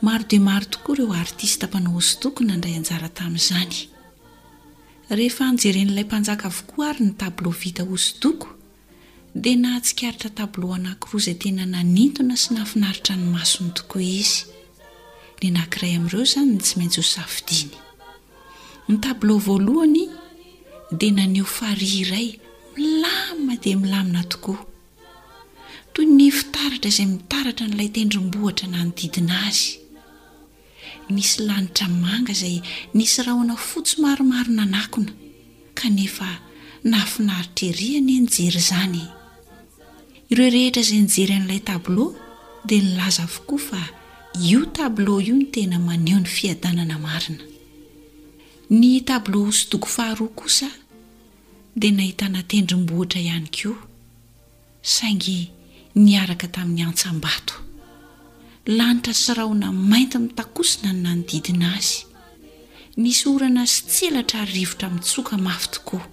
Maro dia maro tokoa ireo artista mpanao hosodoko nandray anjara tamin'izany. Rehefa njeren'ilay mpanjaka avokoa ary ny tableau vita hosodoko dia nahatsikaritra tableau anankiroa izay tena nanintona sy nahafinaritra ny masony tokoa izy. Ny anankiray amin'ireo izany no tsy maintsy hosafidiany. Ny tableau voalohany dia naneho farihy iray milamina dia milamina tokoa. toy ny fitaratra izay mitaratra an'ilay tendrombohitra nanodidina azy. Nisy lanitra manga izay nisy rahona fotsy maromaro nanakona, kanefa nahafinaritra erỳ anie nijery izany! Ireo rehetra izay nijery an'ilay tabilô dia nilaza avokoa fa io tabilô io no tena maneho ny fiadanana marina. Ny tabilô hosodoko faharoa kosa, dia nahitana tendrombohitra ihany koa, saingy niaraka tamin'ny antsam-bato. Lanitra sy rahona mainty mitakosina ny nanodidina azy. Nisy orana sy tselatra ary rivotra mitsoka mafy tokoa.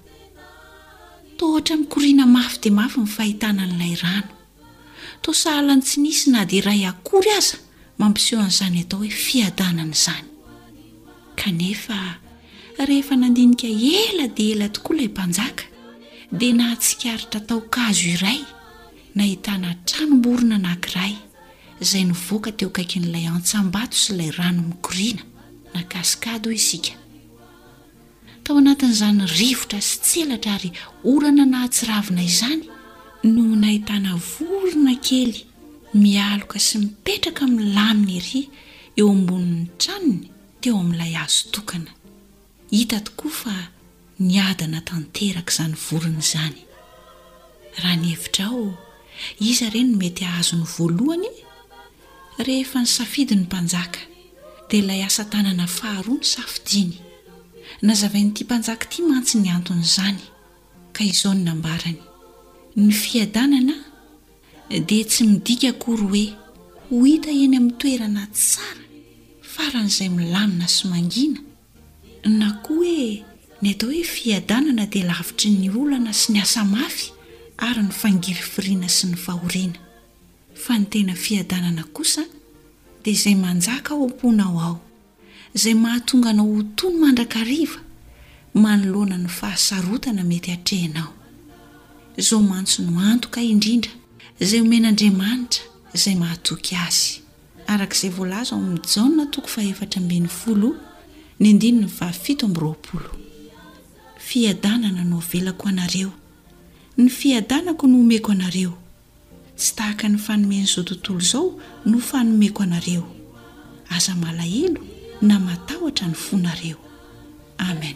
Toa hoatran'ny mikoriana mafy dia mafy ny fahitana an'ilay rano. Toa sahala ny tsy nisy na dia iray akory aza mampiseho an'izany atao hoe fiadanana izany. Kanefa, rehefa nandinika ela dia ela tokoa ilay mpanjaka, dia nahatsikaritra taon-kazo iray nahitana tranom-borona anankiray izay nivoaka teo akaikin'ilay antsam-bato sy ilay rano mikoriana, na kaskady hoy isika. Tao anatin'izany rivotra sy tselatra ary orana nahatsiravina izany no nahitana vorona kely mialoka sy mipetraka milamina ery eo ambonin'ny tranony teo amin'ilay hazo tokana. Hita tokoa fa niadana tanteraka izany vorona izany. Raha ny hevitrao, iza re no mety hahazo ny voalohany? Rehefa nisafidy ny mpanjaka, dia ilay asa tanana faharoa no safidiany. Nazavain'ity mpanjaka ity mantsy ny anton'izany, ka izao no nambarany, Ny fiadanana dia tsy midika akory hoe ho hita eny amin'ny toerana tsara faran'izay milamina sy mangina, na koa hoe ny atao hoe fiadanana dia lavitry ny olana sy ny asa mafy ary ny fangirifiriana sy ny fahoriana. Fa ny tena fiadanana kosa dia izay manjaka ao am-ponao ao, izay mahatonga anao ho tony mandrakariva manoloana ny fahasarotana mety hatrehinao. Izao mantsy no antoka indrindra izay omen'Andriamanitra izay mahatoky Azy. Araka izay voalaza ao amin'ny Jaona toko fahefatra ambin'ny folo ny andininy fahafito amby roapolo. Fiadanana no avelako anareo, ny fiadanako no omeko anareo. Tsy tahaka ny fanomen'izao tontolo izao no fanomeko anareo. Aza malahelo na matahotra ny fonareo. Amen.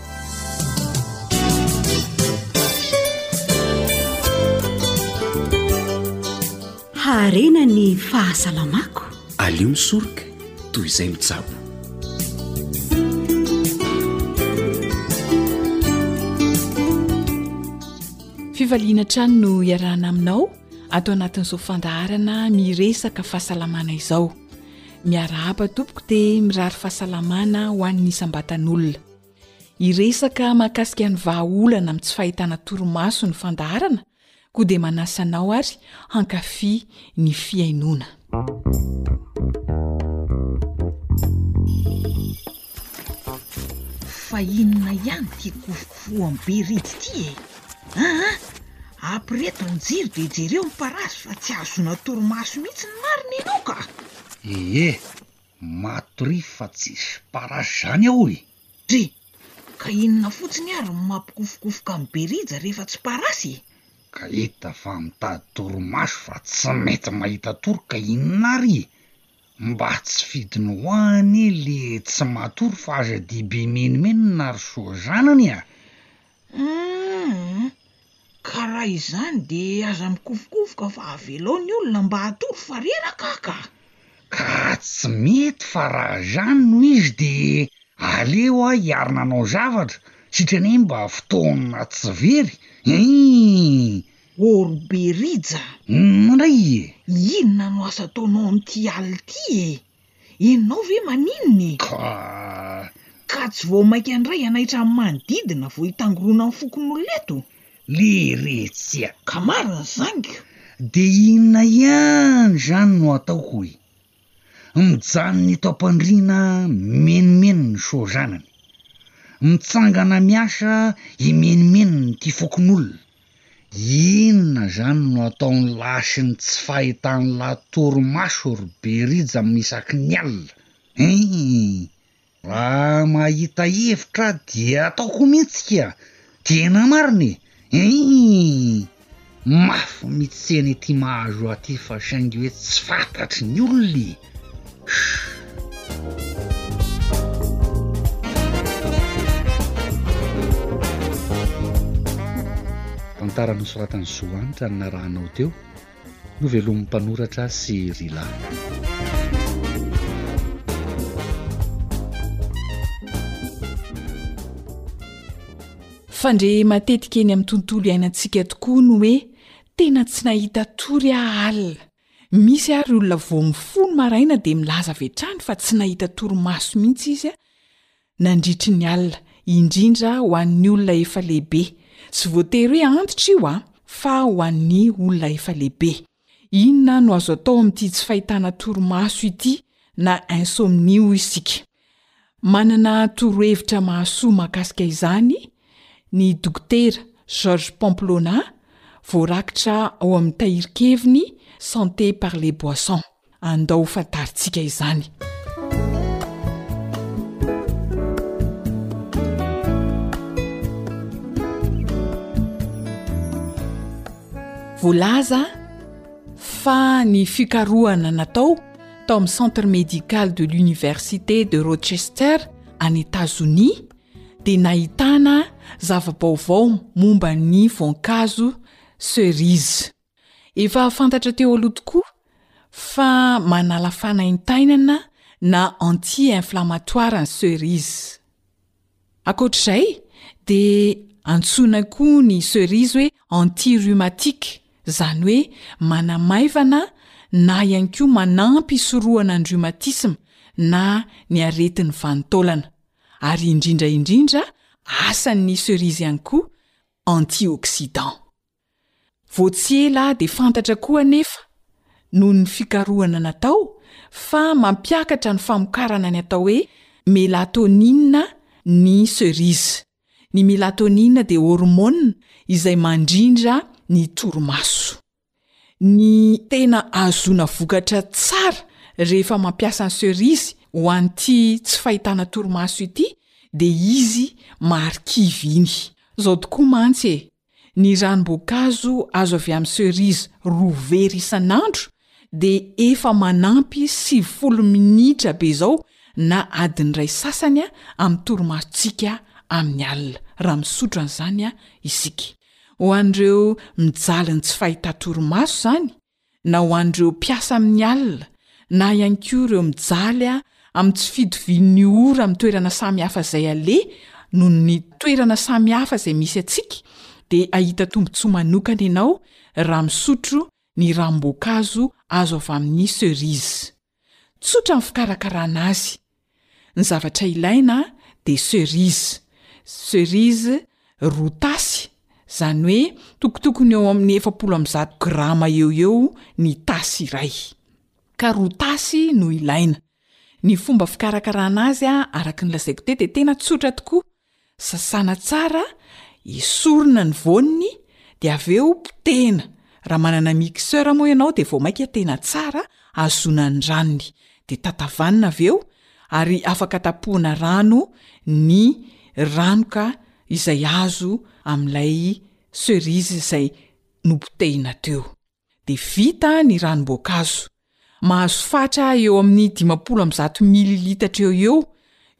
Haharena ny fahasalamako. Aleo misoroka toy izay mitsabo. Fivaliana trano no iarahana aminao ato anatin'izao fandaharana miresaka fahasalamana izao. Miarahaba tompoko dia mirary fahasalamana ho an'ny isam-batan'olona. Hiresaka mahakasika ny vahaolana amin'ny tsy fahitana torimaso ny fandaharana koa dia manasa anao ary hankafy ny fihainoana. Fa inona ihany ity kofokofoam-be rida ity e? Aa! Apireto ny jiro dia jereo ny parasy fa tsy ahazoana torimaso mihitsy ny marina ianao ka! Ee! Matoria fa tsisy parasy zany ao e! Dry! Ka inona fotsiny ary no mampikofokofoka an'i Berija rehefa tsy parasy e! Ka hita fa mitady torimaso fa tsy mety mahita tory ka inona ary e! Mba tsy fidiny ho ahy anie le tsy matory fa aza dia be menomenona ry soa zanany a! Humm! Ka raha izany de aza mikofokofoka fa avelao ny olona mba hatory fa reraka ah ka! Ka raha tsy mety fa raha zany no izy de aleo ah hiary nanao zavatra, sitrany mba fotoana tsy very einh! Ôro be Rija! Humm ndray e! Inona no asa ataonao amin'ity alina ity e! Ianao ve maninona e? Ka! Ka tsy vao mainka handray hanaitra amin'ny manodidina vao hitangorona ny fokonolona eto? Leiretsya! Ka marina izany ko! De inona ihany izany no atao hoy? Mijanona eto am-pandriana mimenimeny ny sôzanany. Mitsangana miasa himenimenina ity fokonolona Inona izany no ataony lahy sy ny tsy fahitany lahy torimaso ry Berija isaky ny alina? Hii! Raha mahita hevitra aho dia ataoko mihitsy kia! Tena marina e! Hii! Mafy mihitsy an'ity mahazo ahy ity fa saingy hoe tsy fantatry ny olona e! Tantara nosoratan'i Zo Hanitra ny narahanao teo, novelomin'ny mpanoratra sy Rila. Fandre matetika eny amin'ny tontolo iainantsika tokoa ny hoe tena tsy nahita tory aho alina. Misy àry olona vao mifoha ny maraina dia milaza avy hatrany fa tsy nahita torimaso mihitsy izy nandritry ny alina, indrindra ho an'ny olona efa lehibe. Tsy voatery hoe antitra io fa ho an'ny olona efa lehibe. Inona no azo atao amin'ity tsy fahitana torimaso ity na insomnie hoy isika? Manana torohevitra mahasoa mahakasika izany ny Dokotera George Pamplona, voarakitra ao amin'ny tahirin-keviny Santé par les boissons. Andao ho fantarintsika izany. Voalaza fa ny fikarohana natao tao amin'ny Centre Médical de l'Université de Rochester any Etazonia dia nahitana zava-baovao momba ny voankazo cerise. Efa fantatra teo aloha tokoa fa manala fanaintainana na anti-inflammatoire ny cerise. Ankoatra izay dia antsoina koa ny cerise hoe anti-rhumatique, izany hoe manamaivana na ihany koa manampy hisorohana ny rhumatisme na ny aretin'ny vanin-taolana. Ary indrindra indrindra asan'ny cerise ihany koa antioxydant. Vao tsy ela dia fantatra koa anefa, noho ny fikarohana natao, fa mampiakatra ny famokarana ny atao hoe melatonina ny cerise. Ny melatonina dia hormone izay mandrindra ny torimaso. Ny tena ahazoana vokatra tsara rehefa mampiasa ny cerise ho an'ity tsy fahitana torimaso ity dia izy marikivy iny. Izao tokoa mantsy e! Ny ranom-boankazo azo avy amin'ny cerise roa vera isan'andro dia efa manampy sivifolo minitra be izao na adiny iray sasany amin'ny torimasontsika amin'ny alina, raha misotro an'izany isika. Ho an'ireo mijaly ny tsy fahita-torimaso izany na ho an'ireo mpiasa amin'ny alina na ihany koa ireo mijaly amin'ny tsy fidovian'ny ora amin'ny toerana samy hafa izay aleha noho ny toerana samy hafa izay misy antsika dia hahita tombontsoa manokana ianao raha misotro ny ranom-boankazo azo avy amin'ny cerise. Tsotra ny fikarakarana azy. Ny zavatra ilaina dia cerise, cerise roa tasy, izany hoe tokotokony eo amin'ny efapolo amby zato grama eo ho eo ny tasy iray. Ka roa tasy no ilaina. Ny fomba fikarakarana azy araka ny lazaiko teo dia tena tsotra tokoa. Sasana tsara, esorina ny voany dia avy eo potehina, raha manana mixeur moa ianao dia vao mainka tena tsara ahazoana ny ranony, dia tatavanina avy eo ary afaka tapohana rano ny ranoka izay azo amin'ilay cerise izay nopotehina teo. dia vita ny ranom-boankazo. Mahazo fatra eo amin'ny dimampolo amby zato mililitatra eo ho eo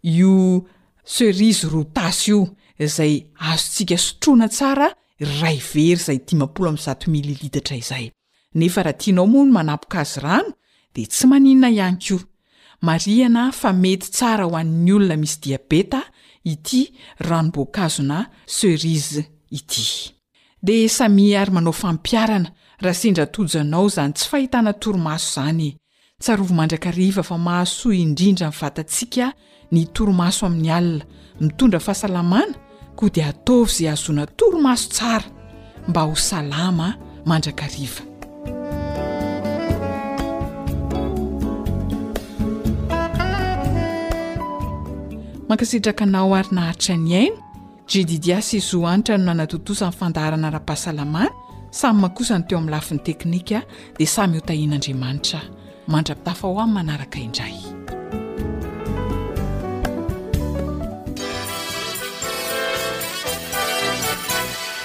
io cerise roa tasy io, izay azontsika sotroina tsara iray vera izay dimampolo amby zato mililitatra izay. Nefa raha tianao moa ny manapoka azy rano dia tsy maninona ihany koa. Marihana fa mety tsara ho an'ny olona misy diabeta ity ranom-boankazona cerise ity. De samia ary manao fampiarana raha sendra tojo anao zany tsy fahitana torimaso zany e! Tsarovy mandrakariva fa mahasoa indrindra ny vatantsika ny torimaso amin'ny alina, mitondra fahasalamana koa dia ataovy izay ahazoana torimaso tsara mba ho salama mandrakariva. Mankasitraka anao ary naharitra nihaino. Jedidia sy Zohanitra no nanatontosa ny fandaharana ara-pahasalamana, samy mankosa ny teo amin'ny lafiny teknika dia samy ho tahian'Andriamanitra mandra-pitafa ho amin'ny manaraka indray.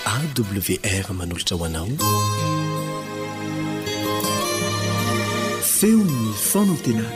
AWR manolotra ho anao feon'ny faonantenana.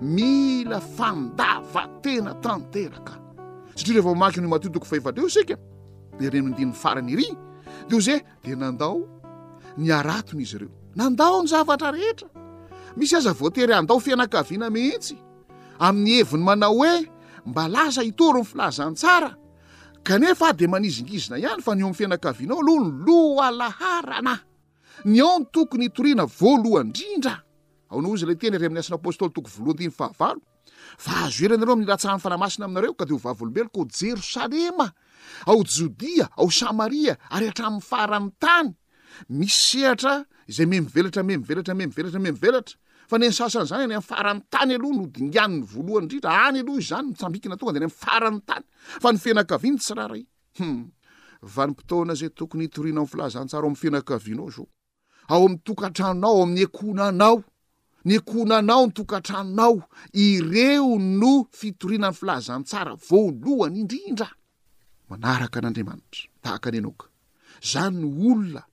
Mila fandavan-tena tanteraka, satria rehefa mamaky an'io Matio toko fahefatra io isika, dia ireny andininy farany iry, dia izay dia nandao ny haratony izy ireo, nandao ny zavatra rehetra. Misy aza voatery handao fianakaviana mihitsy, amin'ny heviny manao hoe mba lasa hitory ny filazantsara, kanefa dia manizingizina ihany fa ny eo amin'ny fianakavianao aloha ny lohalaharana. Ny ao no tokony hitoriana voalohany indrindra. Ahoana hozy ilay teny ary amin'ny Asan'ny Apostoly toko voalohany dimy fahavalo, Fa azo hery ianareo amin'ny hilatsahan'ny Fanahy Masina aminareo, ka dia ho vavolombeloko ao Jerosalema, ao Jodia, ao Samaria, ary hatramin'ny faran'ny tany. Misy sehatra izay mihamivelatra, mihamivelatra, mihamivelatra, mihamivelatra, fa ny an'ny sasany izany any amin'ny faran'ny tany aloha no dinganiny voalohany indrindra, any aloha izany mitsambikina tonga dia any amin'ny faran'ny tany, fa ny fianakaviany tsirairay. Hum. Vanim-potoana izay tokony hitorianao ny filazantsara ao amin'ny fianakavianao izao. Ao amin'ny tokantranonao, ao amin'ny ekonanao. Ny ekonanao, ny tokantranonao, ireo no fitoriana ny filazantsara voalohany indrindra. Manaraka an'Andriamanitra, tahaka an'i Enoka. Izany no olona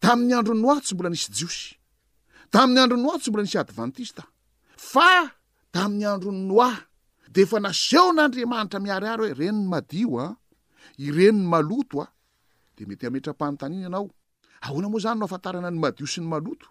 Tamin'ny andron'i Noa tsy mbola nisy Jiosy. Tamin'ny andron'i Noa tsy mbola nisy Advantista. Fa tamin'ny andron'i Noa dia efa nasehon'Andriamanitra miharihary hoe ireny ny madio an, ireny ny maloto an. Dia mety hametra-panontaniana ianao, ahoana moa izany no ahafantarana ny madio sy ny maloto?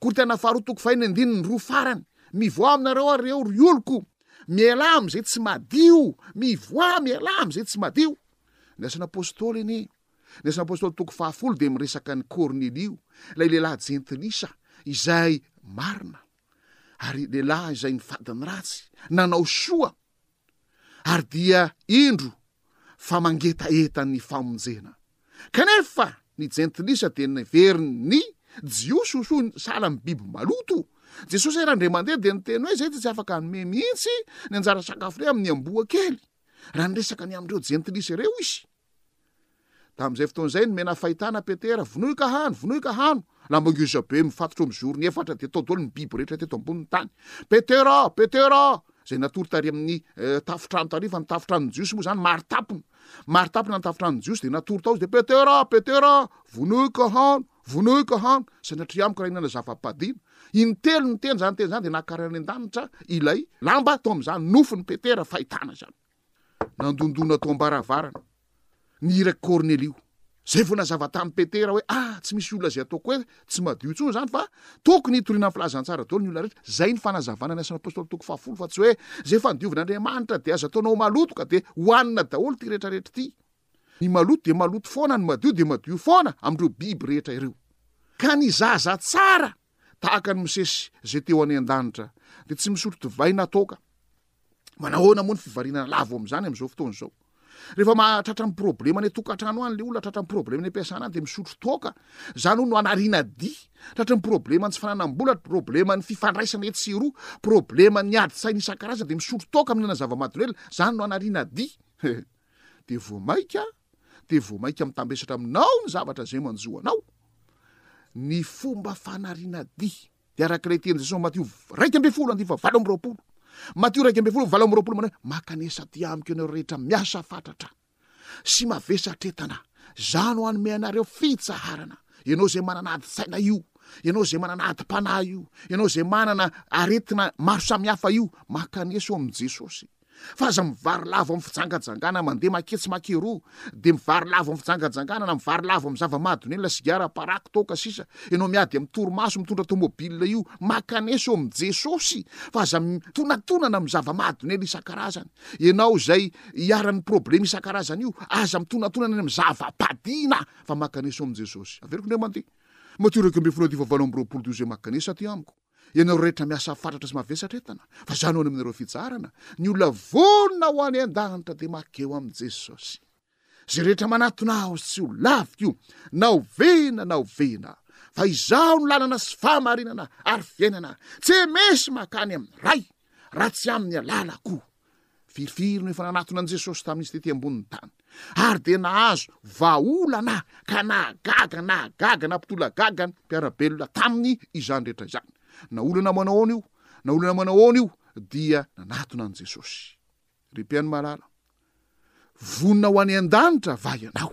Korinthiana faharoa toko fahiny andininy roa farany Mivoaha aminareo ary ireo ry oloko, mialà amin'izay tsy madio, mivoaha, mialà amin'izay tsy madio. Ny asan'ny apostoly anie, ny asan'ny apostoly toko fahafolo dia miresaka an'i Kornelio, ilay lehilahy jentilisa izay marina, ary lehilahy izay nifady ny ratsy, nanao soa, ary dia indro fa mangetaheta ny famonjena. Kanefa ny jentilisa dia neverin'ny Jiosy ho soa sahala amin'ny biby maloto. Jesosy ary indray mandeha dia niteny hoe izay dia tsy afaka hanome mihitsy ny anjara sakafony amin'ny amboa kely raha niresaka ny amin'ireo jentilisa ireo izy. Tamin'izay fotoana izay, nomena fahitana Petera, Vonoy ka hano! Vonoy ka hano! Lamba ngeza be mifatotra eo amin'ny zorony efatra dia tao daholo ny biby rehetra teto ambonin'ny tany. Petera! Petera! Izay natory tary amin'ny eh, tafontrano tary, fa ny tafotranon'ny Jiosy moa izany maritapona. Maritapona ny tafotranon'ny Jiosy, dia natory tao izy, dia Petera! Petera! Vonoy ka hano! Vonoy ka hano! Sanatria amiko raha inona na zava-padina. Intelo niteny izany teny izany, dia nakarina any an-danitra ilay lamba tao amin'izany nofon'i Petera fahitana izany. Nandondona tao am-baravarana ny irak'i Kornelio. Izay vao nazava tamin'i Petera hoe, Ah, tsy misy olona izay ataoko hoe tsy madio intsony izany, fa tokony hitoriana amin'ny filazantsara daholo ny olona rehetra. Izay ny fanazavana ny Asan'ny Apostoly toko fahafolo, fa tsy hoe izay efa nodiovin'Andriamanitra dia azo ataonao maloto ka dia hohanina daholo ity rehetrarehetra ity. Ny maloto dia maloto foana, ny madio dia madio foana amin'ireo biby rehetra ireo. Ka ny zaza tsara, tahaka an'i Mosesy izay teo any an-danitra, dia tsy misotro divay na toaka, Manao ahoana moa ny fivarinana lavo amin'izany amin'izao fotoana izao? Rehefa mahatratra ny problema any an-tokantrano any le olona, tratra ny problema any am-piasana any dia misotro toaka. Izany no anariana dia. Tratry ny problema ny tsy fananam-bola, problema ny fifandraisana etsy sy eroa, problema ny adin-tsaina isan-karazany dia misotro toaka mihinana zava-mahadomelina. Izany no anariana dia. Dia vao maika, dia vao maika mitambesatra aminao ny zavatra izay manjo anao. Ny fomba fanariana dia. Dia araka ilay tenin'i Jesosy ao Matio iraika ambin'ny folo andinin'ny fahavalo amby roapolo, Matio iraika ambin'ny folo valo amby roapolo manao hoe, Mankanesa aty amiko ianareo rehetra miasa fatratra sy mavesatretana, izaho no hanome anareo fitsaharana. Ianao izay manana adi-tsaina io, ianao izay manana adim-panahy io, ianao izay manana aretina maro samihafa io, mankanesa ao amin'i Jesosy. fa aza mivarilavo amin'ny fijangajangana mandeha maketsy makeroa dia mivarilavo amin'ny fijangajangana na mivarilavo amin'ny zava-mahadomelina sigara paraky toaka sisa ianao miady amin'ny torimaso mitondra tomobile io makanesa eo amin'ny jesosy fa aza mitonatonana amin'ny zava-mahadomelina isan-karazany ianao izay hiaran'ny problema isan-karazany io aza mitonatonana amin'ny zava-padiana fa makanesa eo amin'i jesosy averiko indray mandeha matioraka mbe folo ady vavalo amby roapolo doze makanesa aty amiko ianareo rehetra miasa fatratra sy mavesatra entana, fa izany ho any aminareo fitsaharana, ny olona vonona ho any an-danitra dia makeo amin'i Jesosy. Izay rehetra manatona aho tsy ho laviko, na ho vena na ho vena, fa izaho no lalana sy fahamarinana ary fiainana, tsy misy makany amin'ny Ray. raha tsy amin'ny alalako. Firifiry no efa nanatona an'i Jesosy tamin'izy tety ambonin'ny tany, ary dia nahazo vahaolana ka nahagaga nahagaga na mpitolagaga ny mpiara-belona taminy izany rehetra izany. Na olana manao ahoana io, na olana manao ahoana io, dia nanatona an'i Jesosy. Ry mpihaino malala, vonona ho any an-danitra va ianao?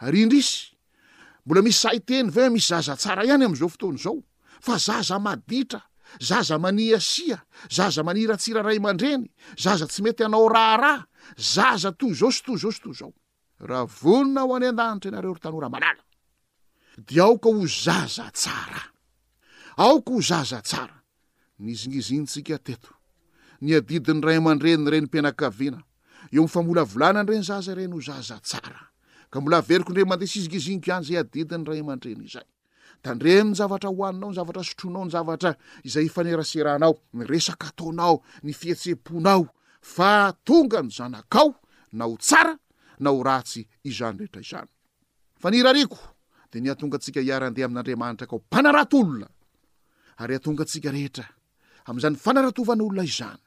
Ary indrisy, mbola misy sahy teny ve misy zaza tsara ihany amin'izao fotoana izao? Fa zaza maditra, zaza maniasia, zaza maniratsira ray aman-dreny, zaza tsy mety hanao raharaha, zaza toy izao sy toy izao sy toy izao. Raha vonona ho any an-danitra ianareo ry tanora malala, dia aoka ho zaza tsara. Aoka ho zaza tsara. Nizingizintsika teto ny adidin'ny ray aman-drenin'ny renim-pianakaviana eo amin'ny famolavolana an'ireny zaza ireny ho zaza tsara, ka mbola averiko indray mandeha sizingiziniko ihany izay adidin'ny ray aman-dreny izay. Tandremo ny zavatra hohaninao, ny zavatra sotroinao, ny zavatra izay ifaneraseranao, ny resaka ataonao, ny fihetsem-ponao, fa tonga ny zanakao na ho tsara na ho ratsy izany rehetra izany. Fa ny irariako dia ny hahatonga antsika hiara-handeha amin'Andriamanitra ka ho mpanarato olona, ary hahatonga antsika rehetra amin'izany fanaratovan-olona izany,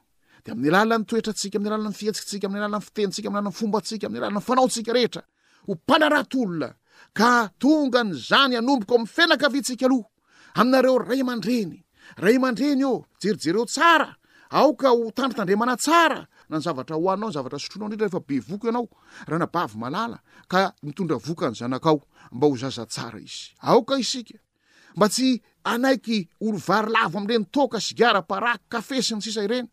dia amin'ny alalan'ny toetrantsika, amin'ny alalan'ny fihetsiktsika, amin'ny alalan'ny fitenintsika, amin'ny alalan'ny fombantsika, amin'ny alalan'ny fanaontsika rehetra, ho mpanarato olona, ka hahatonga an'izany hanomboka ao amin'ny fianakaviantsika aloha. aminareo ray aman-dreny. Ray aman-dreny ô, jerijereo tsara, aoka ho tandrik'Andriamana tsara na ny zavatra hohaninao, ny zavatra sotroinao indrindra rehefa be voka ianao, ranabavy malala, ka mitondra voka ny zanakao, mba ho zaza tsara izy. Aoka isika mba tsy hanaiky ho vary lavo amin'ireny toaka, sigara, paraky, kafe, sy ny sisa ireny,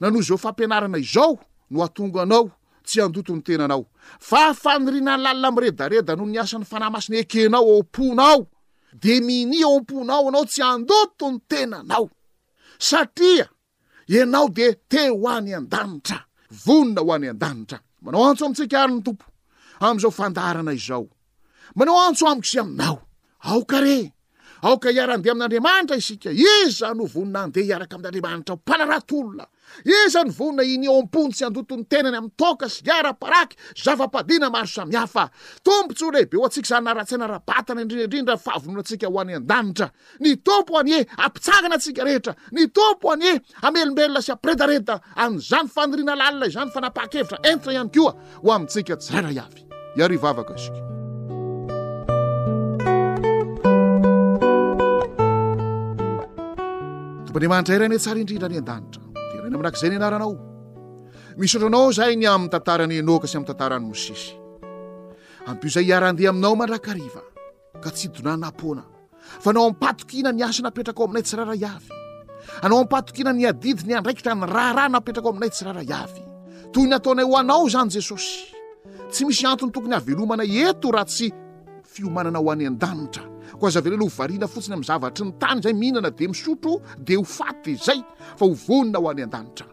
na noho izao fampianarana izao no hahatonga anao tsy handoto ny tenanao, fa faniriana lalina miredareda noho ny asan'ny Fanahy Masina ekenao ao am-ponao, dia minia ao am-ponao anao tsy handoto ny tenanao, satria ianao dia te ho any an-danitra, vonona ho any an-danitra. Manao antso amintsika àry ny Tompo, amin'izao fandaharana izao. Manao antso amiko sy aminao. Aoka re! Aoka hiara-handeha amin'Andriamanitra isika. Iza no vonona handeha hiaraka amin'Andriamanitra ho mpanarato olona? Iza no vonona hinia ao am-pony sy handoto ny tenany amin'ny toaka, sigara, paraky, zava-padiana maro samihafa? Tombontsoa lehibe ho antsika izany ara-tsaina ara-batana, indrindra indrindra ny fahavononantsika ho any an-danitra. Ny Tompo anie hampitsangana antsika rehetra. Ny Tompo anie hamelombelona sy hampiredareda an'izany faniriana lalina izany, fanapahan-kevitra entina ihany koa ho amintsika tsirairay avy. Hiary vavaka isika. Tompon'Andriamanitra iray anie tsara indrindra any an-danitra. Deraina manak'izay ny anaranao. Misaotra anao izay ny amin'ny tantaran'i Enoka sy amin'ny tantaran'i Mosesy. Ampio izay hiara-andeha aminao mandrakariva. ka tsy donàna am-poana, fa anao am-patokiana ny asa napetraka ao aminay tsirairay avy. Anao am-patokiana ny adidy ny andraikitra ny raharaha napetraka ao aminay tsirairay avy. Toy ny ataonay ho anao izany Jesosy. Tsy misy antony tokony havelomana eto raha tsy fiomanana ho any an-danitra. Koa aza velena ho variana fotsiny amin'ny zavatry ny tany izay mihinana dia misotro dia ho faty dia izay, fa ho vonona ho any an-danitra.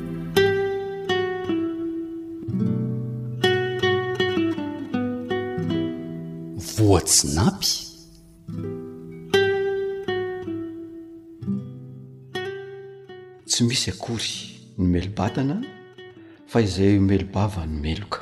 voatsinapy tsy misy akory ny melo-batana fa izay omelo-bava no meloka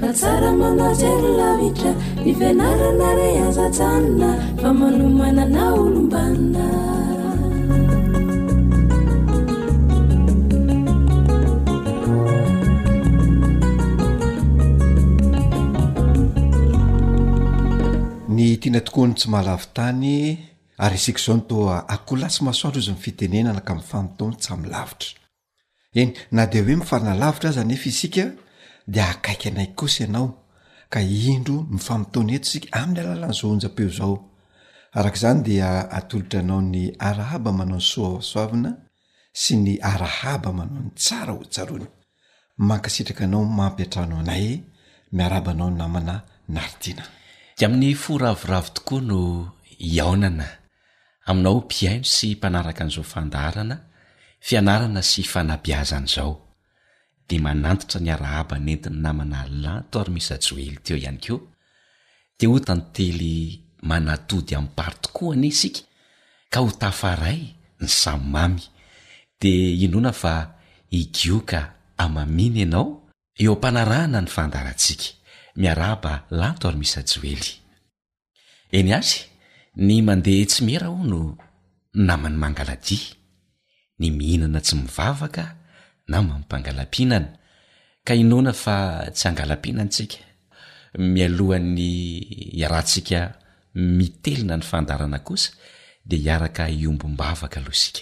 Fa tsara manao jery lavitra Ny fianarana re aza ajanona Fa manomana na olom-banona Ny tiana tokoa ny tsy mahalavitany ary isika izao no toa akoholahy tsy masoandro ozy ny fitenenana ka mifanontoa mitsamy lavitra. Eny, na dia hoe mifanalavitra aza anefa isika, dia akaiky anay kosa ianao, ka indro mifamotoana eto isika amin'ny alalan'izao onjam-peo izao. Araka izany dia atolotra anao ny arahaba manao ny soa hosoavina sy ny arahaba manao ny tsara hotsaroana. Mankasitraka anao mampiantrano anay. Miarahaba anao namana Naritina. Dia amin'ny fo ravoravo tokoa no hihaonana Aminao mpihaino sy mpanaraka an'izao fandaharana fianarana sy fanabeazana izao dia manantitra ny arahaba nentin'ny namana Lanto ary Misa Joely teo ihany koa dia ho tantely manatody amparo tokoa anie isika ka ho tafaray ny samy mamy dia inoana fa higioka amaminy ianao eo am-panarahana ny fandaharantsika. Miarahaba Lanto ary Misa Joely. Eny azy, ny mandeha tsy miera hono naman'ny mangaladia, ny mihinana tsy mivavaka naman'ny mpangala-pihinana, ka inoana fa tsy hangala-pihinana isika mialohan'ny hiarahantsika mitelina ny fandaharana kosa dia hiaraka hiombom-bavaka aloha isika.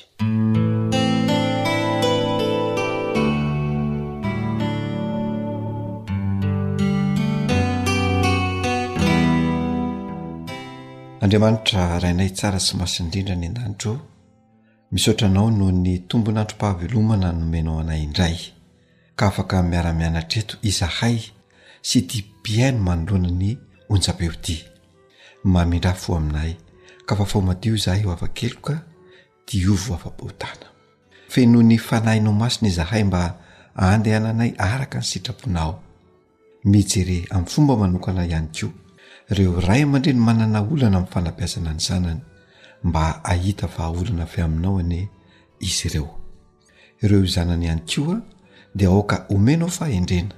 Andriamanitra Rainay tsara sy masin indrindra ny an-danitra o, misaotra Anao noho ny tombon'androm-pahavelomana nomenao anay indray. ka afaka miara-mianatra eto izahay sy ity mpihaino manoloana ny onjam-peo ity. Mamindrà fo aminay, ka fafao madio izahay ho afa-keloka, diovy ho afa-pahotana. Fenoy ny Fanahinao Masina izahay mba handehananay araka ny sitraponao. Mijere amin'ny fomba manokana ihany koa ireo ray aman-dreny manana olana amin'ny fanabeazana ny zanany, mba hahita vahaolana avy Aminao anie izy ireo. Ireo zanany ihany koa dia aoka omena ao fahendrena,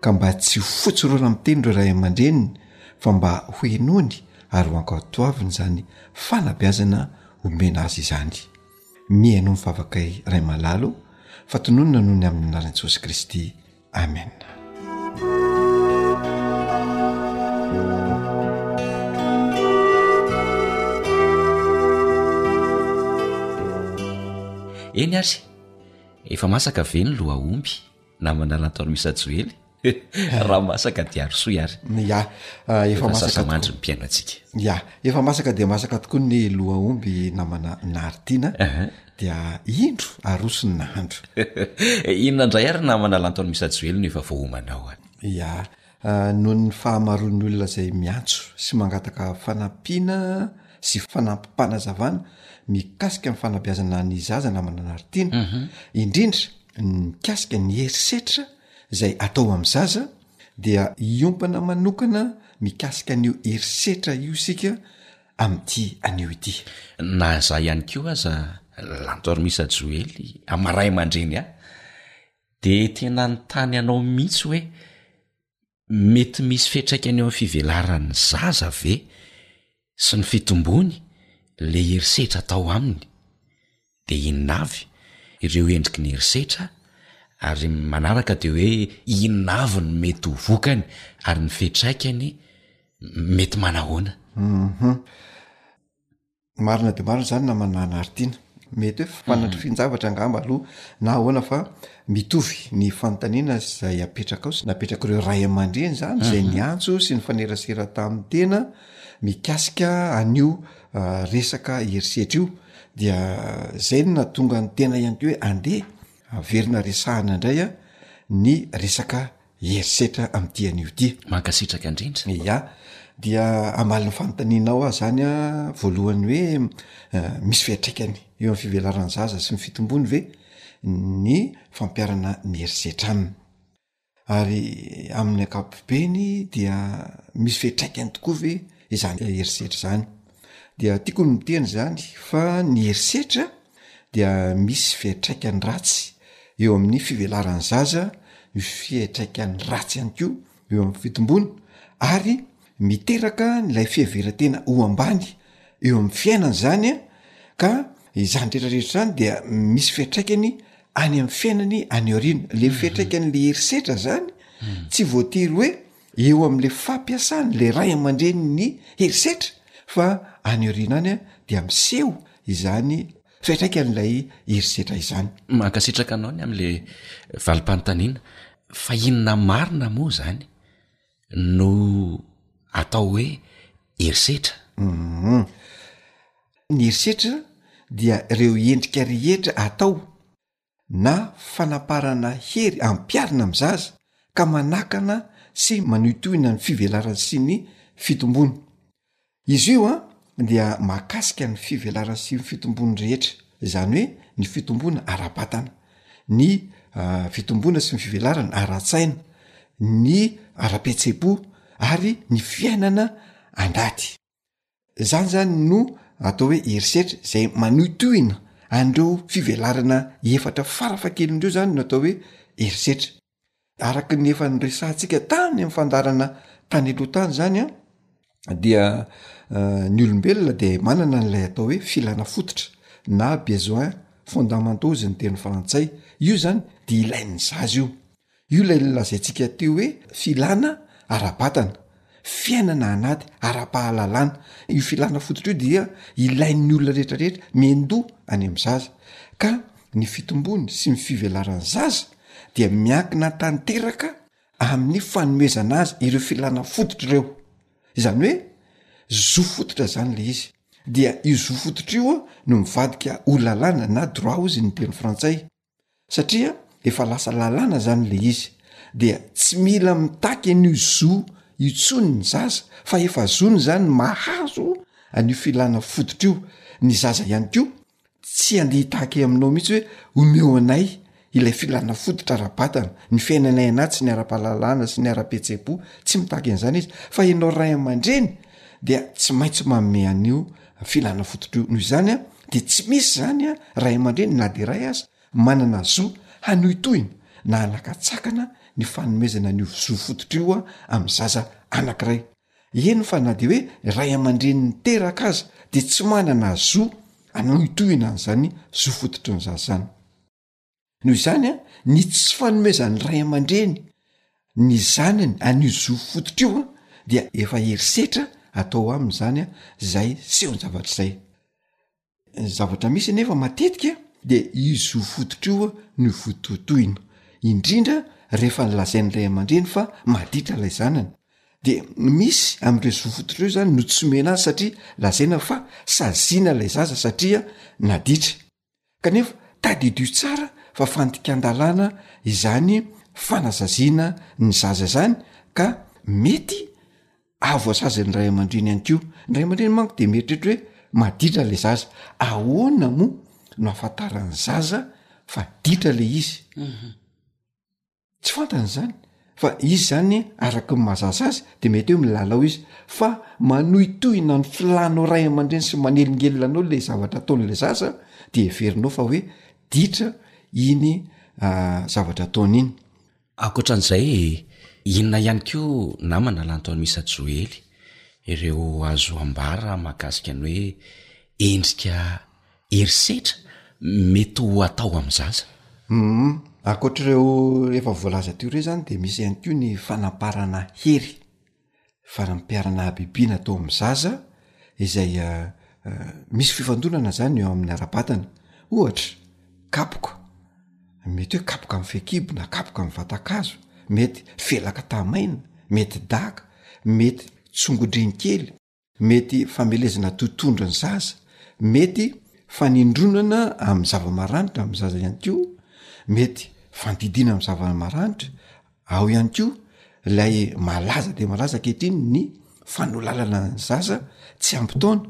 ka mba tsy ho fotsy rora amin'ny teny ireo ray aman-dreniny fa mba hohenoiny ary hoankantoaviny izany fanabeazana omena azy izany. Mihainoa ny favakay Ray Malalo fa tononina noho ny amin'ny anaran'i Jesosy Kristy. Amen. eny ary efa masaka ve ny loha omby na manala ntaolo misa joely raha masaka de arosoy ary ya ah, efa masakamandry ny mpiainantsika ya efa masaka de masaka tokoa ny loha omby namana naritina Dia indro aroso ny nahandro. Inona indray ary namana lanto an'i Misajoelina efa voaomanao a! Ia, noho ny fahamaroan'ny olona izay miantso sy mangataka fanampiana sy fanampim-panazavana mikasika ny fanabeazana ny zaza namana Naritiana, indrindra ny mikasika ny herisetra izay atao amin'ny zaza, dia hiompana manokana mikasika an'io herisetra io isika amin'ity anio ity. Na izaho ihany koa aza, Lantormisa Joely, amin'ny maha ray aman-dreny ahy, dia tena hanontany anao mihitsy hoe, mety misy fiantraikany eo amin'ny fivelaran'ny zaza ve sy ny fitomboany ilay herisetra atao aminy? dia inona avy ireo endriky ny herisetra ary ny manaraka dia hoe inona avy ny mety ho vokany ary ny fiatraikany mety manahoana? Hum-hum. Marina dia marina izany namana Nartiana. Mety hoe fanandrifian-javatra angamba aloha na ahoana fa mitovy ny fanontaniana izay apetrakao sy napetrak'ireo ray aman-dreny izany izay niantso sy nifanerasera tamin'ny tena mikasika an'io resaka herisetra io dia zay no nahatonga ny tena ihany ko hoe andeha averina resahana indray a ny resaka herisetra amty anio ty mankasitraka indrindra ya dia amalin'ny fanontanianao aho zany a voalohany hoe misy fiatraikany eo am fivelaran'ny zaza sy ny fitombony ve ny fampiarana ny herisetra aminy Ary amin'ny ankapobeny dia misy fiatraikany tokoa ve izany herisetra izany? Dia tiako ny miteny izany fa ny herisetra dia misy fiatraikany ratsy eo amin'ny fivelaran'ny zaza, misy fiatraikany ratsy ihany koa eo amin'ny fitomboany ary miteraka an'ilay fiheveran-tena ho ambany eo amin'ny fiainany izany an, ka izany rehetra rehetra izany dia misy fiatraikany any amin'ny fiainany any aoriana le mhm. fiatraikan'le herisetra zany mhm. tsy voatery hoe eo am'le fampiasany le ray aman-dreny ny herisetra fa any aoriana any a dia miseho izany fiatraikan'ilay herisetra izany mankasitraka anao ny am'le valim-panontaniana fa inona marina moa zany no atao hoe herisetra um ny herisetra dia reo endrika rehetra atao na fanamparana hery ampiarina amy zaza ka manakana sy manohitohina ny fivelaran sy ny fitombony Izy io dia mahakasika ny fivelarana sy ny fitomboan'ny rehetra, izany hoe ny fitomboana ara-batana, ny fitomboana sy ny fivelarana ara-tsaina, ny ara-pihetseham-po ary ny fiainana an-dady. Izany zany no atao hoe herisetra izay manohitohina an'ireo fivelarana efatra farafahakeliny ireo zany no atao hoe herisetra. Araka ny efa niresahantsika tany amin'ny fandaharana tany aloha tany izany an, dia ny olombelona dia manana an'ilay atao hoe filana fototra na besoin fondamentaux ozy ny teny frantsay, io zany de ilain'ny zaza io, io lay lazaintsika teo hoe filana ara-batana. fiainana anaty ara-pahalalana. Io filana fototra io dia ilain'ny olona rehetra rehetra miandoha any amin'ny zaza ka ny fitombony sy ny fivelaran'ny zaza dia miankina tanteraka amin'ny fanomezana azy ireo filana fototra ireo izany hoe zo fototra zany le izy dia io zo fototra io no mivadika ho lalàna na droit hozy ny teny frantsay satria efa lasa lalàna zany le izy dia tsy mila mitaky an'io zo io tsony ny zaza fa efa zony zany mahazo an'io filana fototra io ny zaza ihany ko tsy ande hitaky aminao mihitsy hoe omeo anay ilay filana fototra ara-batana ny fiainanay anay tsy ny ara-pahalalana sy ny ara-pihetseham-po tsy mitaky an'izany izy fa ianao ray aman-dreny dia tsy maintsy manome an'io filana fototr'io noho izany a dia tsy misy zany a ray aman-dreny na de ray aza manana zo hanohitohina na halakatsakana ny fanomezana ny ovizo fototra io a ami'ny zaza anankiray eny fa na de hoe ray aman-dreny ny teraka aza de tsy manana zo anohitohina an'izany zo fototry ny zaza zany noho izany a ny tsy fanomezan'ny ray aman-dreny ny zanany an'io zo fototra io a dia efa herisetra atao aminy zany a zay seho nyzavatra zay ny zavatra misy anefa matetika de i zo fototra io a no vototoina indrindra rehefa nylazain'ny ray aman-dreny fa maditra lay zanany de misy am'ireo zo fototra reo zany no tsy omena azy satria lazaina fa saziana lay zaza satria naditra Kanefa tadidio tsara fa fandikan-dalàna izany fanazaziana ny zaza izany ka mety ahavoasazy ny ray aman-dreny ihany koa. Ny ray aman-dreny manko de mieritreritra hoe maditra le zaza, ahoana moa no ahafantaran'ny zaza fa ditra le izy? tsy fantany izany fa izy zany araka ny mahazaza azy de mety hoe milalao izy fa manohitohina ny filanao ray aman-dreny sy manelingelina anao le zavatra ataon'la zaza de heverinao fa hoe ditra iny ah, zavatra ataony iny Ankoatra an'izay e, inona ihany koa namana lantaon'i Isa Joely ireo azo ambara mahakasika ny hoe endrika herisetra mety ho atao amin'ny zaza. Humm, ankoatr'ireo efa voalaza teo ireo izany dia misy ihany koa ny fanamparana hery vanim-piarana habibiana atao amin'ny zaza izay misy fifandonana izany eo amin'ny ara-batana. Ohatra, kapoka, mety hoe kapoka amin'ny fehikibo na kapoka amin'ny vatan-kazo, mety felaka tamaina, mety daka, mety tsongo-dreny kely. mety famelezana totohondry ny zaza mety fanindronana amin'ny zava-maranitra amin'ny zaza ihany koa mety fandidiana amin'ny zava-maranitra ao ihany koa ilay malaza de malaza ankehitriny ny fanolalana ny zaza tsy ampy taona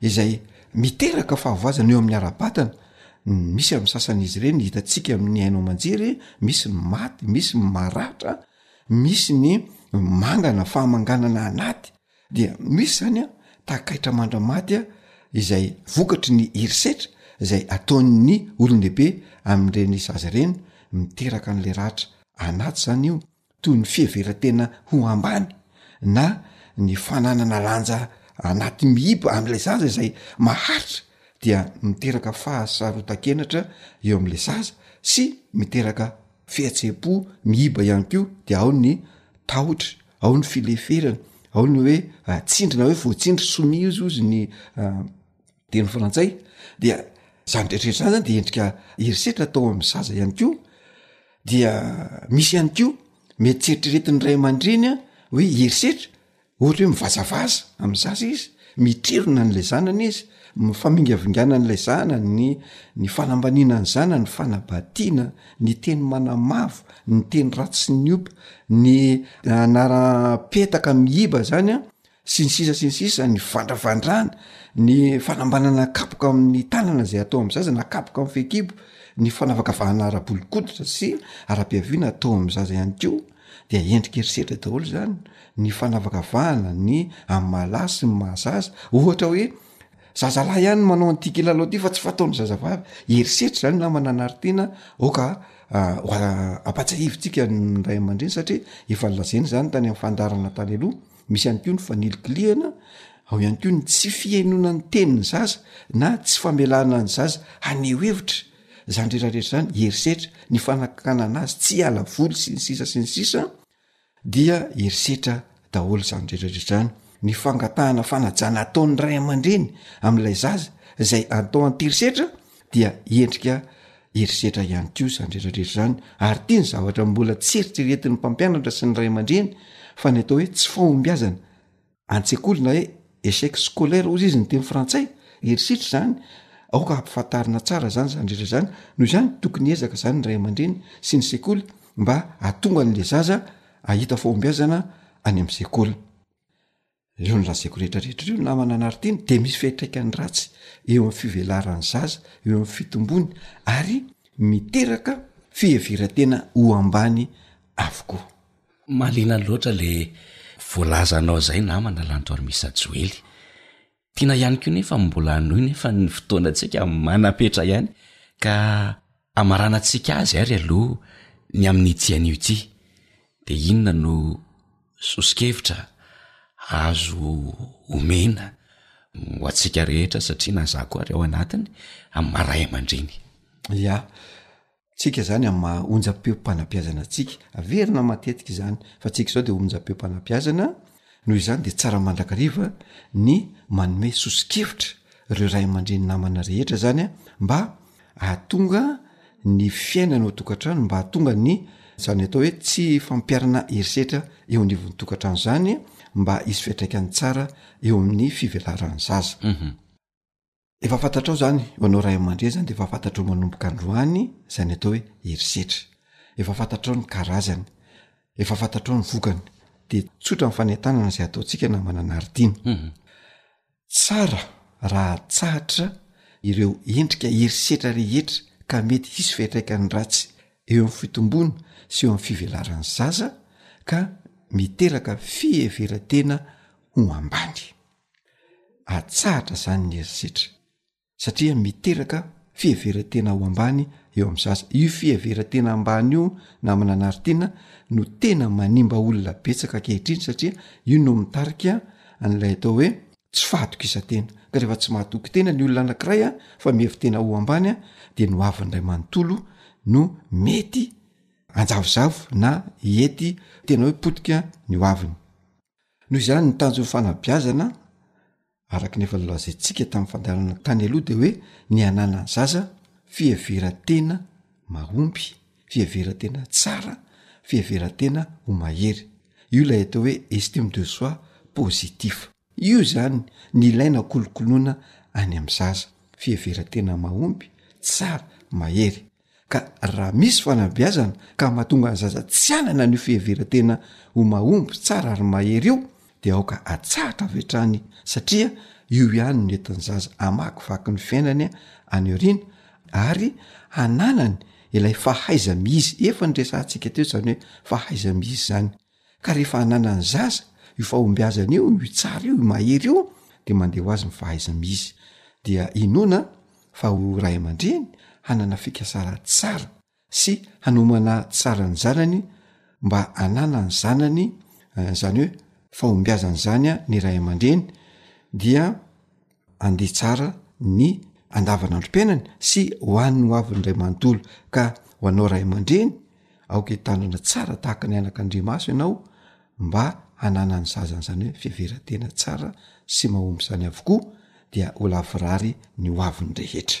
izay miteraka fahavoazana eo amin'ny ara-batana misy amin'ny sasan'izy ireny hitatsika amin'ny haino aman-jery misy ny maty misy ny maratra misy ny mangana fahamanganana anaty dia misy zany a takaitra mandra-maty a izay vokatry ny herisetra izay ataon'ny olon-dehibe amin'ireny zaza ireny miteraka an'le ratra anaty zany io toy ny fiheveran-tena ho ambany na ny fananana lanja anaty mihiba an'ilay zaza izay maharitra dia miteraka fahasarotan-kenatra eo am'le zaza sy miteraka fihetsehampo mihiba ihany ko dia ao ny tahotry ao ny fileferana ao ny hoe ah, tsindry na hoe voatsindry sonia izy ozy ny ah, teny frantsay dia zany rehetrehtra zany zany de endrika herisetra atao amin'ny zaza ihany ko dia misy ihany ko mety tsy eritreretin'ny ray aman-dreny a hoe herisetra ohatra hoe mivazavaza amin'ny zaza izy Mitrerona an'ilay zanany izy, mifamingavingana an'ilay zanany, ny ny fanambaniana ny zanany, ny fanabadiana, ny teny manamavo, ny teny ratsy nihoba, ny anaram-petaka mihiba zany a, sy ny sisa sy ny sisa, ny fandravandrana, ny fanambanana kapoka amin'ny tanana zay atao amin'ny zaza na kapoka amin'ny fehikibo, ny fanavakavahana ara-bolon-koditra sy ara-piaviana atao amin'ny zaza ihany koa. dia endrika herisetra daholo izany ny fanavakavahana ny amy mahalahy sy ny mahazaza ohatra hoe zazalahy ihany manao an'ity kilalao ty fa tsy fataon'ny zazavavy herisetra zany nama nanaritiana oka ampatsahivitsika ny ray aman-dreny satria efa nylazeny zany tany am'y fandarana tany aloha misy any ko ny fanilikilihana ao ihany ko ny tsy fihainoana ny teniny zaza na tsy famelana ny zaza haneho hevitra zany rehetra rehetra zany herisetra ny fanakanana azy tsy ala voly sy ny sisa sy ny sisa dia herisetra daholo zany rehetrarehetrany ny fangatahana fanajana ataon'ny ray aman-dreny amin'ilay zaza zay atao anterisetra dia endrika herisetra ihany ko zany rehetrarehetra zany ary ty ny zavatra mbola tsy eritreretin'ny mpampianatra sy ny ray aman-dreny fa ny atao hoe tsy fahombiazana an-tsekoly na hoe echec scolaire ozy izy ny teny frantsay herisetra izany aoka hampifantarina tsara zany zany rehetra zany noho izany tokony ezaka zany ny ray aman-dreny sy ny sekoly mba atonga an'le zaza ahita fahombiazana any am' sekoly reo ny lazeko rehetra rehetra reo namana anaritiana de misy fiatraikany ratsy eo am' fivelaran'ny zaza eo am' fitombony ary miteraka fiheviran-tena ho ambany avokoa Mahaliana loatra le voalazanao zay namana Lantoary Misa Joely. Tiana ihany koa nefa mbola hanohy nefa ny fotoanantsika manam-petra ihany ka hamaranantsika azy ary aloha ny amin'ity anio ity. Dia inona no soso-kevitra azo omena ho antsika rehetra satria na za koa ary ao anatiny amin'ny maha ray aman-dreny. Ya, tsika zany am maha onjam-peom-panabeazana antsika averina matetika izany fa tsika izao de onjam-peom-panabeazana noho izany de tsara mandrakariva ny manome soso-kevitra reo ray aman-dreny namana rehetra zany a mba ahatonga ny fiainana ao tokantrano mba ahatonga ny zany atao hoe tsy fampiarana herisetra eo anivon'ny tokantrano zany mba hisy fiatraikany tsara eo amin'ny fivelaran'ny zaza Efa fantatrao zany ho anao ray aman-dreny zany dia efa fantatrao manomboka androany zany atao hoe herisetra. Efa fantatrao ny karazany, efa fantatrao ny vokany. De tsotra ny fanentanana zay ataontsika na mananaritiana. Tsara raha atsahatra ireo endrika herisetra rehetra ka mety hisy fiantraikany ratsy eo amin'ny fitomboana sy eo amin'ny fivelaran'ny zaza ka miteraka fiheveran-tena ho ambany. Atsahatra izany ny herisetra satria miteraka fiheveran-tena ho ambany eo amin'ny zaza. Io fiheveran-tena ambany io namana anaritiana no tena manimba olona betsaka ankehitriny satria io no mitarika an'ilay atao hoe tsy fahatokisan-tena. Ka rehefa tsy mahatoky tena ny olona anankiray a fa mihevi-tena ho ambany a dia ny ho avin'ny ray manontolo no mety hanjavozavo na hiety tena hoe potika ny ho aviny. Noho izany ny tanjon'ny fanabeazana araka ny efa nolazaintsika tamin'ny fandaharana tany aloha dia hoe ny hananan'ny zaza fiheveran-tena mahomby, fiheveran-tena tsara, fiheveran-tena ho mahery. Io ilay atao hoe estime de soi positif. Io izany ny ilaina kolokoloina any amin'ny zaza, fiheveran-tena mahomby, tsara, mahery. Ka raha misy fanabeazana ka mahatonga ny zaza tsy hanana an'io fiheveran-tena ho mahomby, tsara ary mahery io dia aoka atsahatra avy hatrany satria io ihany no entin'ny zaza hamakivaky ny fiainany any aoriana ary hananany ilay fahaiza-miizy efa niresahantsika teo izany hoe fahaiza-miizy izany. Ka rehefa ananan'ny zaza io fahombiazana io, io tsara io, io mahery io, de mandeha ho azy ny fahaiza-miizy. Dia inoana fa ho ray aman-dreny hanana fikasana tsara sy hanomana tsara ny zanany mba ananan'ny zanany zany hoe fahombiazan'izany ny ray aman-dreny dia andeha tsara ny andavanandrom-piainany sy ho an'ny ho avin'ny ray manontolo ka ho anao ray aman-dreny aoka hitandrina tsara tahaka ny anakandriamaso ianao mba hananany zazany izany hoe fiheveran-tena tsara sy mahomby izany avokoa dia ho lavorary ny ho avin'ny rehetra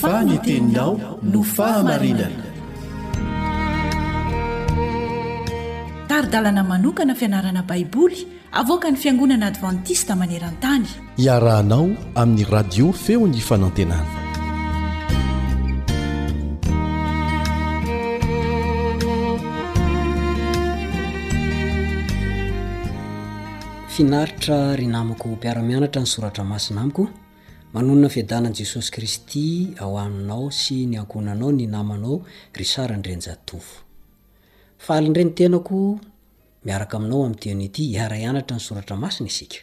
Fa ny teninao no fahamarinana. Tari-dalana manokana fianarana Baiboly avoakan'ny Fiangonana Advantista maneran-tany. Iarahanao amin'ny radio feo ny fanantenana. Finaritra ry namako mpiara-mianatra ny soratra masina amiko. Manonona fiadanan'i Jesosy Kristy ao aminao sy ny ankohonanao ny namanao Richard Andrianjatovo. Faly indray ny tenako miaraka aminao amin'ity anio ity hiara-hianatra ny soratra masina isika.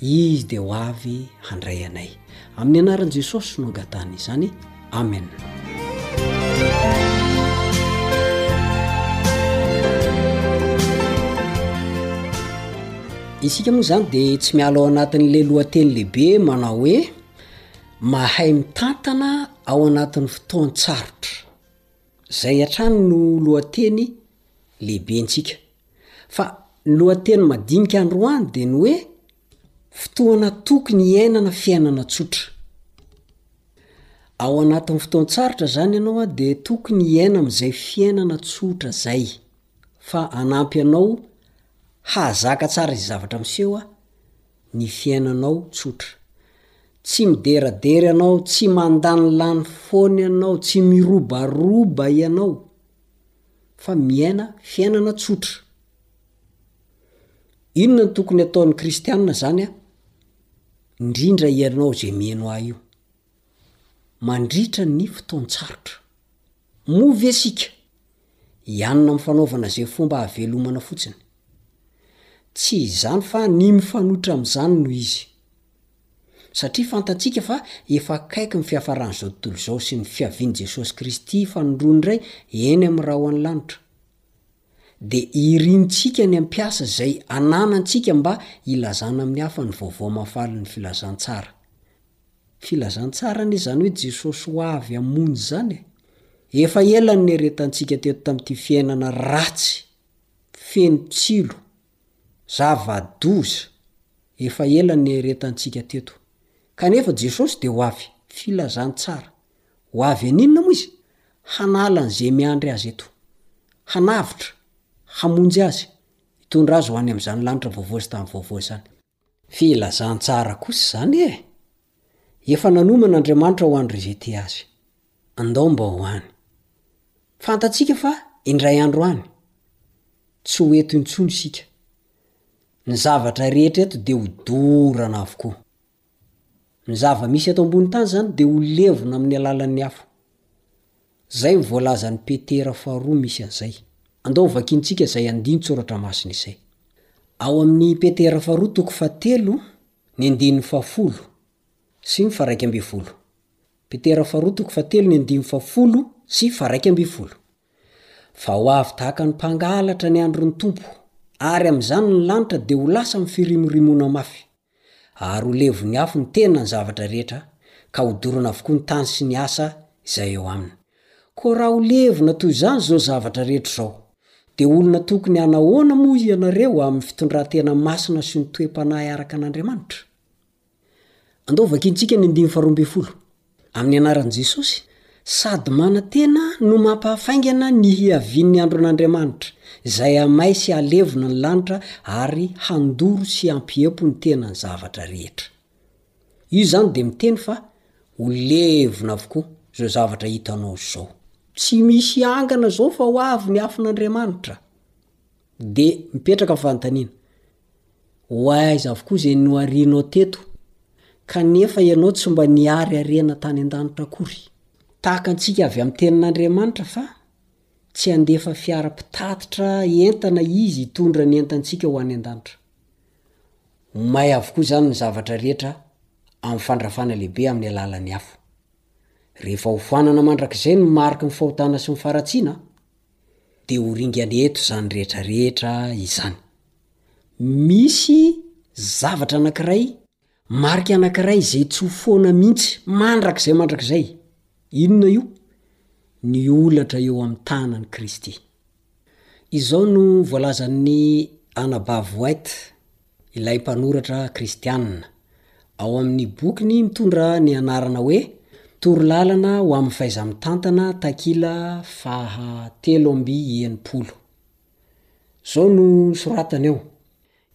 Izy dia ho avy handray anay. Amin'ny anaran'i Jesosy no angatahana izany. Amen. isika moa zany de tsy miala ao anatin'le lohateny lehibe manao hoe mahay mitantana ao anatin'ny fotoantsarotra zay hatrany no lohateny lehibe ntsika Fa ny lohateny madinika androany dia ny hoe fotoana tokony hiainana fiainana tsotra. Ao anatin'ny fotoan-tsarotra izany ianao dia tokony hiaina amin'izay fiainana tsotra izay fa hanampy anao hahazaka tsara izay zavatra miseho ny fiainanao tsotra. Tsy mideradera ianao, tsy mandanilany foana ianao, tsy mirobaroba ianao fa miaina fiainana tsotra. Inona no tokony ataon'ny kristianina izany an? Indrindra ianao izay mihaino ahy io. Mandritra ny fotoan-tsarotra. Moa ve isika hianina amin'ny fanaovana izay fomba hahavelomana fotsiny? Tsy izany fa ny mifanohitra amin'izany no izy. Satria fantatsika fa efa akaiky ny fiafaran'izao tontolo izao sy ny fiavian'i Jesosy Kristy fanindroany indray eny amin'ny rahon'ny lanitra, dia irintsika ny hampiasa izay ananantsika mba hilazana amin'ny hafa ny vaovao mahafalin'ny filazantsara. Filazantsara anie izany hoe Jesosy ho avy hamonjy izany e! Efa ela no nieretantsika teto tamin'ity fiainana ratsy feno tsilo Zava-doza! Efa ela ny niaretantsika teto. Kanefa Jesosy dia ho avy, filazantsara. Ho avy haninona moa Izy? Hanala an'izay miandry Azy eto. Hanavotra, hamonjy Azy, hitondra Azy ho any amin'izany lanitra vaovao sy tany vaovao izany. Filazantsara kosa izany e! Efa nanomana Andriamanitra ho an'dry ze tia Azy. Andao mba ho any. Fantatsika fa indray andro any, tsy ho eto intsony isika. Ny zavatra rehetra eto dia ho dorana avokoa. Ny zava-misy eto ambony tany izany dia ho levona amin'ny alalan'ny afo. Izay ny voalazan'i Petera faharoa misy an'izay. Andao hovakiantsika izay andinin-tSoratra Masina izay. Ao amin'i Petera faharoa toko fahatelo, ny andininy fahafolo sy ny faharaika ambin'ny folo. Petera faharoa toko fahatelo ny andininy fahafolo sy faharaika ambin'ny folo. Fa ho avy tahaka ny mpangalatra ny andron'ny Tompo, ary amin'izany ny lanitra dia ho lasa mifirimorimoana mafy. Ary ho levon'ny afo ny tena ny zavatra rehetra, ka hodorana avokoa ny tany sy ny asa izay eo aminy. Koa raha ho levona toy izany izao zavatra rehetra izao, dia olona tokony hanahoana moa hianareo amin'ny fitondran-tena masina sy ny toe-panahy araka an'Andriamanitra? Andao vakintsika ny andininy faharoa ambin'ny folo. Amin'ny anaran'i Jesosy, sady manantena no mampahafaingana ny hiavian'ny andron'Andriamanitra, izay hamay sy halevona ny lanitra ary handoro sy hampiempo ny tenan'ny zavatra rehetra. Io izany dia miteny fa ho levona avokoa izao zavatra hitanao izao. Tsy misy hiangana izao fa ho avy ny afon'Andriamanitra. Dia mipetraka ny fanontaniana, Ho aiza avokoa izay noharianao teto, kanefa ianao tsy mba nihary harena tany an-danitra akory? Tahaka antsika avy amin'ny Tenin'Andriamanitra fa tsy handefa fiara mpitatitra entana Izy hitondra ny entantsika ho any an-danitra. Ho may avokoa izany ny zavatra rehetra amin'ny fandrafana lehibe amin'ny alalan'ny afo. Rehefa hofoanana mandrakizay ny mariky ny fahotana sy ny faharatsiana, dia ho ringana eto izany rehetra rehetra izany. Misy zavatra anankiray, marika anankiray izay tsy ho foana mihitsy mandrakizay mandrakizay. Inona io? Ny holatra eo amin'ny tanan'i Kristy. Izao no voalazan'ny Anabavy White, ilay mpanoratra kristianina. Ao amin'ny bokiny mitondra ny anarana hoe Toro lalana ho amin'ny fahaiza-mitantana, takila faha telo amby enimpolo. Izao no soratany ao,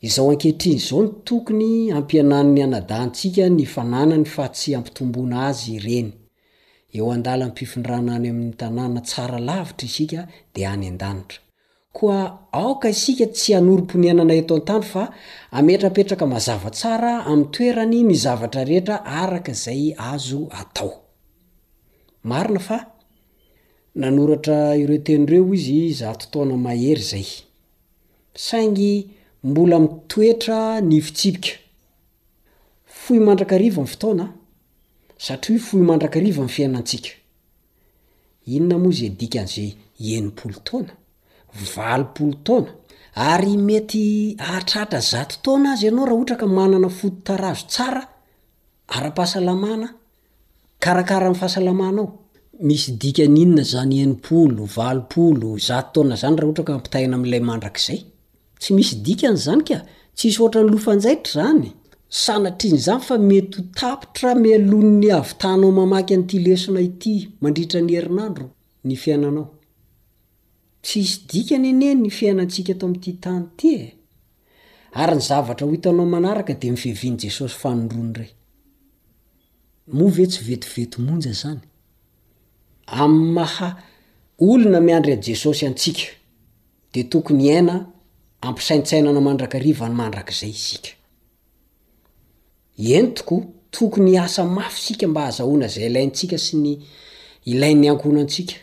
Izao ankehitriny izao no tokony hampihenan'ny anadahintsika ny fananany fa tsy hampitomboana azy ireny. Eo an-dalam-pifindrana any amin'ny tanàna tsara lavitra isika dia any an-danitra. Koa aoka isika tsy hanorim-ponianana eto an-tany fa hametrapetraka mazava tsara amin'ny toerany ny zavatra rehetra araka izay azo atao. Marina fa nanoratra ireo teny ireo izy zato taona mahery izay. Saingy mbola mitoetra ny fitsipika. Fohy mandrakariva ny fotoana, satria fohy mandrakariva ny fiainantsika. Inona moa izay dikan'izay enimpolo taona, valopolo taona, ary mety hahatratra zato taona aza ianao raha ohatra ka manana fototarazo tsara ara-pahasalamana, karakara ny fahasalamanao? Misy dikany inona izany enimpolo, valopolo, zato taona izany raha ohatra ka ampitahaina amin'ilay mandrakizay? Tsy misy dikany zany ka! Tsisy ohatran'ny lo fanjaitra zany! Sanatrian'izany fa mety ho tapitra mialohan'ny havitanao mamaky an'ity lesona ity mandritra ny herinandro ny fiainanao. Tsisy dikany anie ny fiainantsika eto amin'ity tany ity e! Ary ny zavatra ho hitanao manaraka dia ny fiavian'i Jesosy fanindroany iray. Moa ve tsy vetivety monja zany? Amin'ny maha olona miandry an'i Jesosy antsika. dia tokony hiaina ampisaintsainana mandrakariva ny mandrakizay isika. Eny tokoa, tokony hiasa mafy isika mba hahazahoana izay ilaintsika sy ny ilain'ny ankohonantsika.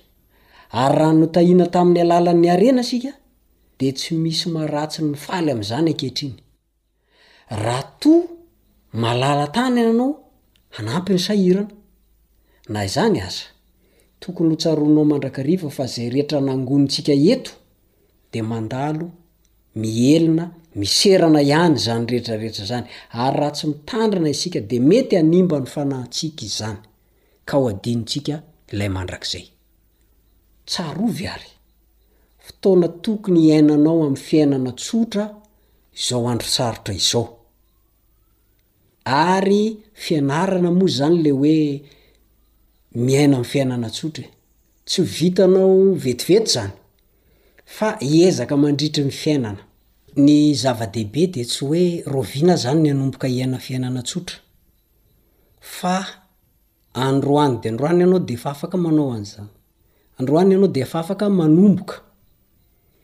Ary raha notahiana tamin'ny alalan'ny harena isika, dia tsy misy maratsy ny faly amin'izany ankehitriny. Raha toa malala tany ianao, hanampy ny sahirana. Na izany aza, tokony ho tsaroanao mandrakariva fa izay rehetra nangonintsika eto dia mandalo, mihelina, miserana ihany izany rehetrarehetra izany, ary raha tsy mitandrina isika dia mety hanimba ny fanahintsika izany, ka ho adinontsika ilay mandrakizay. Tsarovy ary, fotoana tokony hiainanao amin'ny fiainana tsotra izao andro sarotra izao. Ary fianarana moa zany le hoe miaina amin'ny fiainana tsotra e. Tsy ho vitanao vetivety zany, fa hiezaka mandritry ny fiainana. Ny zava-dehibe de tsy hoe rahoviana zany ny hanomboka hiaina fiainana tsotra, fa. Androany de androany ianao de efa afaka manao an'izany. Androany ianao de efa afaka manomboka,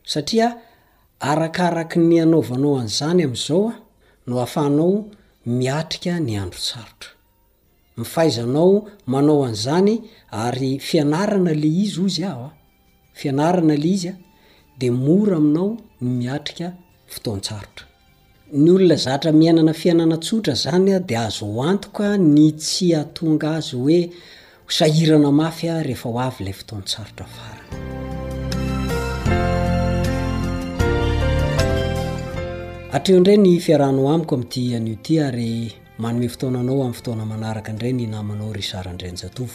satria arakaraky ny anaovanao an'izany am'zao a, no ahafahanao miatrika ny andro sarotra. Ny fahaizanao manao an'izany ary fianarana le izy ozy aho a. fianarana le izy a, dia mora aminao ny miatrika fotoan-tsarotra. Ny olona zatra miainana fiainana tsotra zany a, dia azo antoka ny tsy hahatonga azy hoe ho sahirana mafy a rehefa ho avy ilay fotoan-tsarotra farany. Hatreo indray ny fiarahanao amiko amin'ity anio ity ary manome fotoana anao amin'ny fotoana manaraka indray ny namanao Richard Andrianjatovo.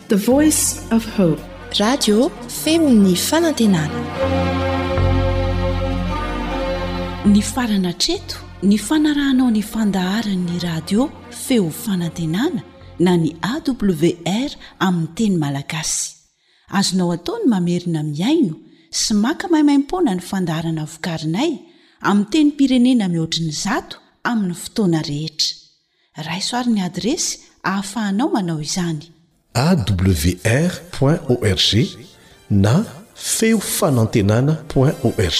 The Voice of Hope. Radio feon'ny fanantenana. Nifarana hatreto ny fanarahanao ny fandaharan'ny radio feo fanantenana na ny AWR amin'ny teny malagasy. Azonao atao ny mamerina mihaino sy maka maimaimpoana ny fandaharana vokarinay amin'ny tenim-pirenena mihoatry ny zato amin'ny fotoana rehetra. Raiso ary ny adiresy ahafahanao manao izany. awr point org na feo fanantenana point org.